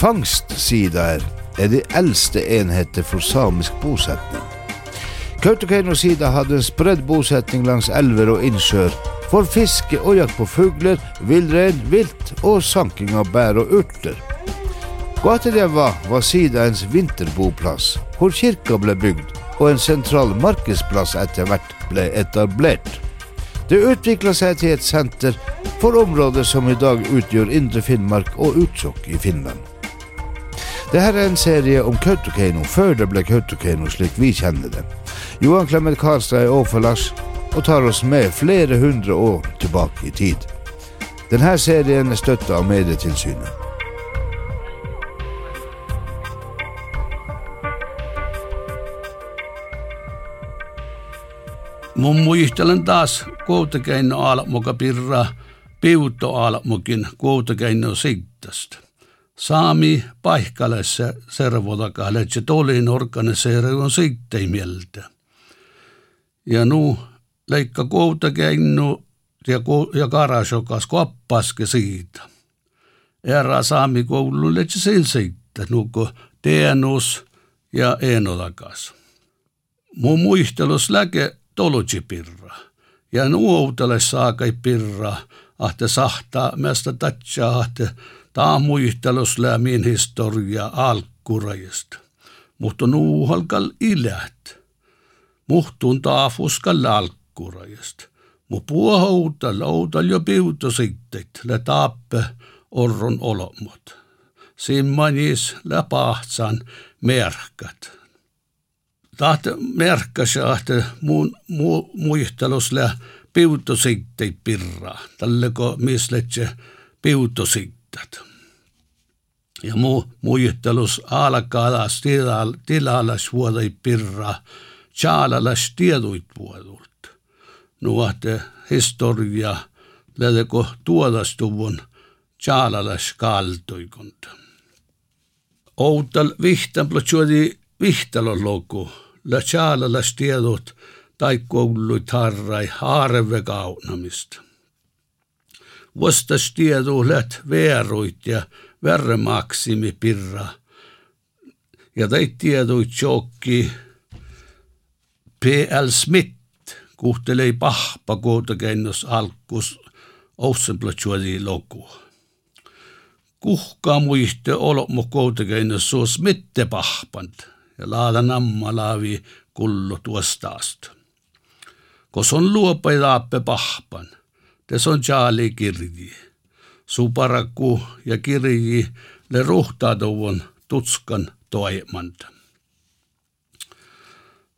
Fangstsidaer er de eldste enheter for samisk bosetning. Kautokeino-sida hadde en spredd bosetning langs elver og innsjøer for fiske og jakt på fugler, villrein, vilt og sanking av bær og urter. Guateljeva var sidaens vinterboplass, hvor kirka ble bygd og en sentral markedsplass etter hvert ble etablert. Det utvikla seg til et senter for områder som i dag utgjør Indre Finnmark og Utsjokk i Finland. Dette er en serie om Kautokeino før det ble Kautokeino slik vi kjenner det. Johan Clemet Karlstad er overfor Lars og tar oss med flere hundre år tilbake i tid. Denne serien er støtta av Medietilsynet. Mun muistelen taas koutakeino aalamuka pirra piuto aalamukin koutakeino sittasta. Saami paikkalessa servotakalle, että tolin organiseerion sittei mieltä. Ja nu leikka koutakeino ja, ja karasokas koppaske siitä. Era saami koululle, että sen sitten, nuko teenus ja enolakas. Mun muistelus läke toluji pirra. Ja nuoutele saakai pirra, ahte sahtaa mestä tatsaa, ahte Tämä on muistelos lämmin historia alkkurajasta. Mutta nuuhalkal ilät. Muhtun taafuskal alkkurajasta. Mu puohouta loutal jo piutosiktet, lä tappe orron olomot. Simmanis lä pahtsan merkat. Tahte merkkasä, että muun mu, muistelos lä piutosiktet pirraa. tälleko misletse piutosiktet jättät. Ja muu mujittelus alkalas tilal, tilalas vuodei pirra, tjaalalas tieduit vuodult. Nuote historia lähdekö tuodastuvun tjaalalas kaltoikunta. Outal vihtan plotsuodi vihtalon luku, la tjaalalas tiedut tai kouluit harrai haarevekaunamista. Kaunamista. Vastas tiedu läht veeruit ja verremaksimi pirra. Ja teit tieduit jokki P.L. Smith kuhtelei pahpa kootakennos alkus ousenplatsuadi loku. Kuhkaa muiste olmo kootakennos suos mitte pahpant ja laada namma laavi kullu tuostaast. Kos on luopai laappe pahpan, de sojaali kirji. Suparakku ja kirji le ruhtaaduvon tutskan toimanta.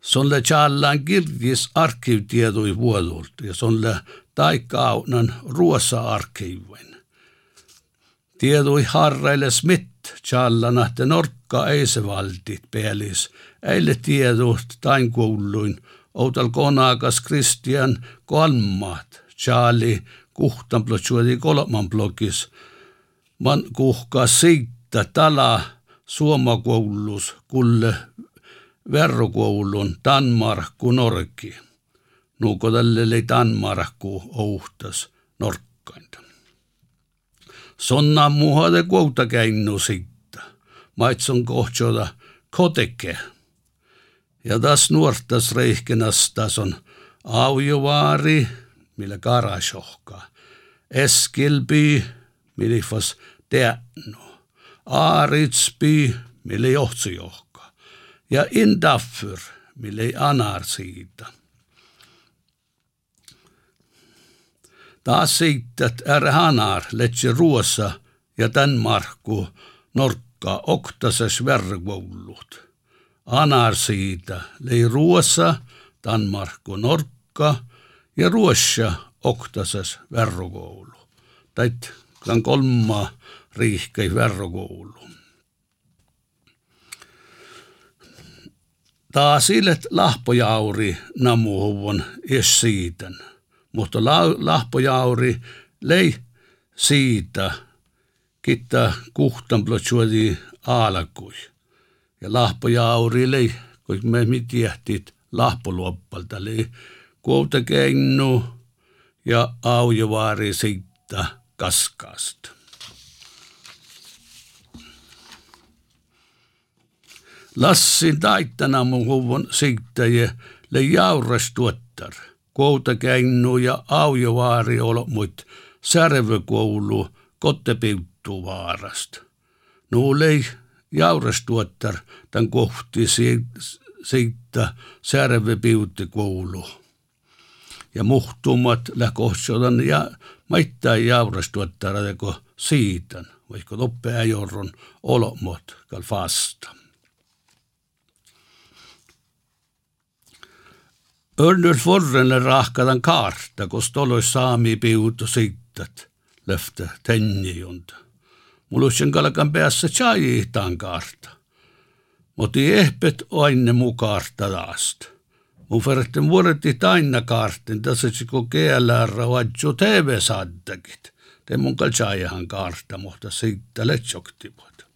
Son le challan kirjis arkivtiedui vuodult ja son le taikkaunan ruossa arkivuen. Tiedui harreille smitt tjallana te norkka eisevaltit pelis, eille tiedot tain kuulluin outal konakas Kristian kolmat Charlie kuhtan plotsuodi kolman blogis. Man kuhkaa siitä tala suomakoulus kulle verrokoulun Danmarku Norki. Nuuko tälle lei Danmarku ouhtas norkkainta. Sonna muhade kuuta käinnu siitä. Maitson kohtsoda koteke. Ja tas nuortas reihkenastas on aujovaari, Milgarasjohka. Eskilby, milifas Teännu. Aaritsby, mille johtsujohka. Ja Indaffyr, mille anar siitä. Taas siitä, että ärhanar letsi ruossa ja tän markku norkka oktases vergoullut. Anar siitä, lei ruossa, tän norkka – ja ruossa oktases verkoulu. Tait kan kolma riihkei verkoulu. Taas illet lahpojauri namuhuvon es siitän mutta la, lahpojauri lei siitä kitta kuhtan plotsuodi alkui. Ja lahpojauri lei, kun me mitjähtit lahpoluoppalta, lei kuotekennu ja aujovaari siitä kaskaasta. Lassi taittana mun huvon siittäjä le jaurastuottar. Kuotekennu ja aujovaari olmut särvökoulu kottepiuttu vaarast. Nuulei jaurastuottar tämän kohti siitä särvöpiutti kouluun. Ja muhtumat läkohsodan ja maittaa jauras tuottar siitan, vaikka loppea jorron olomot kal fasta. Örnur forrenne rahkadan kaarta, kos tolois saami piutu sittat, löfte tenjijunta. Mulusjen kalkan päässä chaiihtaan kaarta. Moti ehpet aine mu kaarta Uferten vuodetit aina kaartin, tasitsiko GLR vaatju TV-saattakit. Te mun kaltsaajahan kaarta, mutta siitä letsoktivat.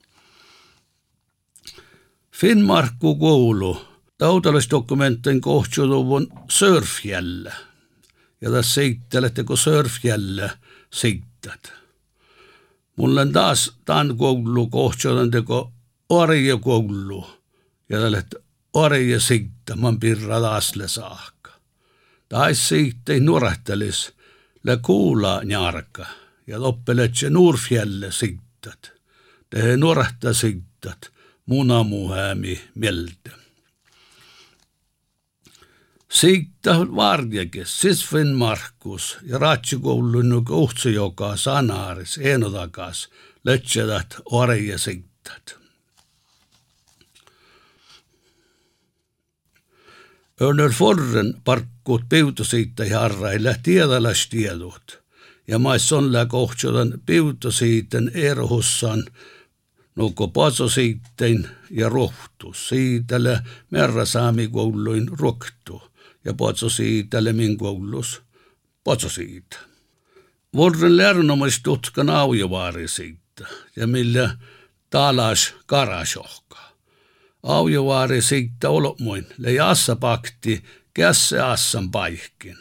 Finnmarkku koulu. Tautalisdokumentin kohtjutuvun surfjälle. Ja tässä seittelettekö surfjälle siittat. Mulla on taas tämän koulu kohtjutanteko arjekoulu. Ja tällä arje seittämän pirra taasle saakka. Tais seittei nuorehtelis le kuula njarka. Ja loppeletse nuurfjälle seittät. Tehe nuorehta seittät munamuhäämi mieltä. Siitä varjekes, siis Finn Markus ja ratsikoulun kohtsi joka sanaaris enotakas lötsedät orje sittät. Öner forren parkkut piutosiitta harraille tiedalas tiedot. Ja mais sonla kohtsodan piutosiitten erhussan nuko pasosiittein ja rohtus. Siitelle merra saamikouluin roktu ja patso siitä lemin koulus. Patso siitä. Vuoden lärnomais tutkan aujovaari siitä ja millä talas karasohka. Aujovaari siitä olmoin le jassa pakti kässe assan paikkin.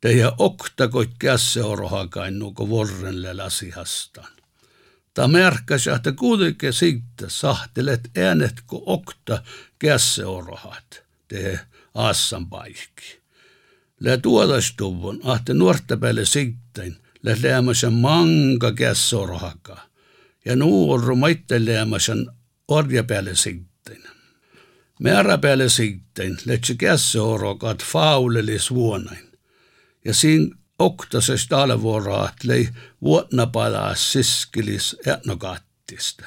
Teidän oktakoit kässe orohakain nuko vorren lasihastan. Ta märkäs, että kuitenkin siitä sahtelet äänet, kun okta kässe orohat. Te assan paikki. Lä tuodastuvun, ahte nuorta päälle sitten, lä läämäsen manga kässorhaka. Ja nuoru maitte läämäsen orja päälle sitten. Määrä päälle sitten, lätsi kässorhakat faulelis vuonain. Ja siinä oktases talvuoraat lei vuotna palaa siskilis etnokattista.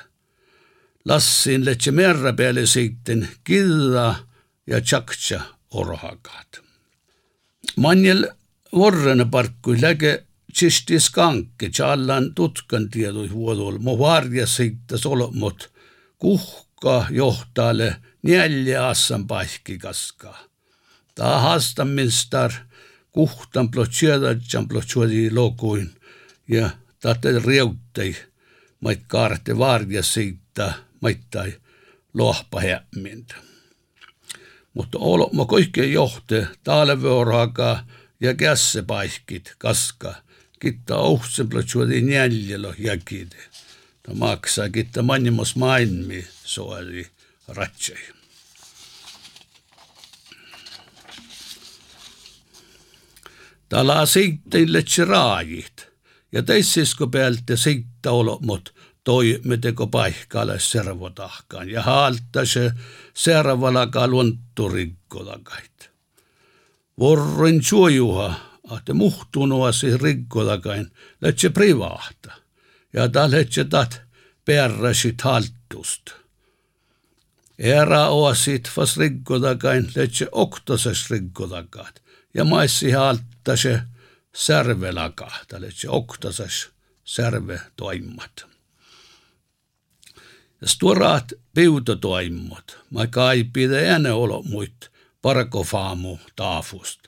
Lassin lätsi määrä päälle sitten killa ja tjaktja orhakat. Manjel vorren parkkui läge tšistis kanke, tjallan tutkan tiedoi vuodol, mo varja siitä solmot, kuhka johtale neljä assan paikki kaskaa. Ta haastaminster kuhtan plotšedatjan plotšuodi lokuin ja tahte riuttei mait kaarte varja siitä maittai lohpa hämmintä mutta olma kaikkien johte, talveorhaka ja kässepaikit kaska, kitta ohtsempla tjuodi jäljellä jäkide. Ta maksaa kitta manjimos mainmi soali ratsei. Tala sitten letse raajit ja teissisko pealta sitta olomot toi me teko paikalle servotahkaan ja haalta se servalaka luontturikkolakait. Vorren suojuha, ahte muhtunua siis rikkolakain, letse privahta ja ta letse tat perrasit haltust. Era oasit fas rikkolakain letse oktases rikkolakaat ja maissi halta se särvelaka, ta letse oktases särve toimmat. Ja stuoraat piutotoimmot, ma kaipide ene olo muit parkofaamu taafust.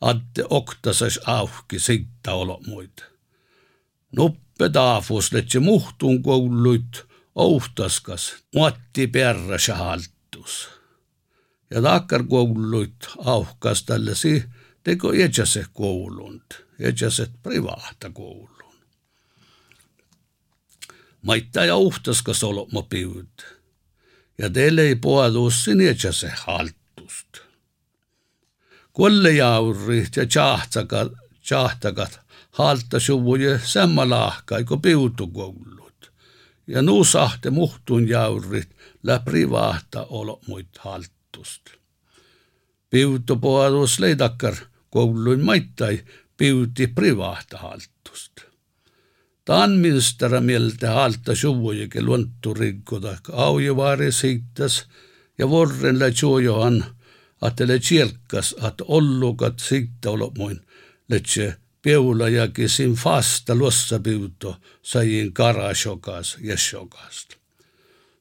Atte oktasas auhki sitta olo muit. Nuppe taafus letse muhtun kouluit ohtaskas, muatti perras haltus. Ja takkar kouluit auhkas tällaisi teko jätsäse koulunt, jätsäset privaata koulu. Maitta ja uhtaska solma piut. ja teille ei puolus sinitse se haltust. Kolle jaurit ja tjahtakat, tjahtakat halta suvuje samma lahkai kuin piutukoulut. Ja nu sahte muhtun jaurit lä privahta olo muit haltust. Piutupuolus leidakkar kouluin maittai piuti privahta haltust. Taanministeri mieltä halta suvujekin luonttu rikkoda, aujovaari siitas ja vorren lä juojohan, että le tjelkas, että ollukat siitä olomuin, letse peula ja sin fasta lossa piuto sajin karasjokas ja sjokast.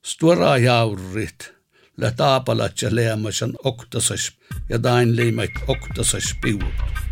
Stora jaurit, lä taapalat ja leemasan oktasas ja dain leimait oktasas piuto.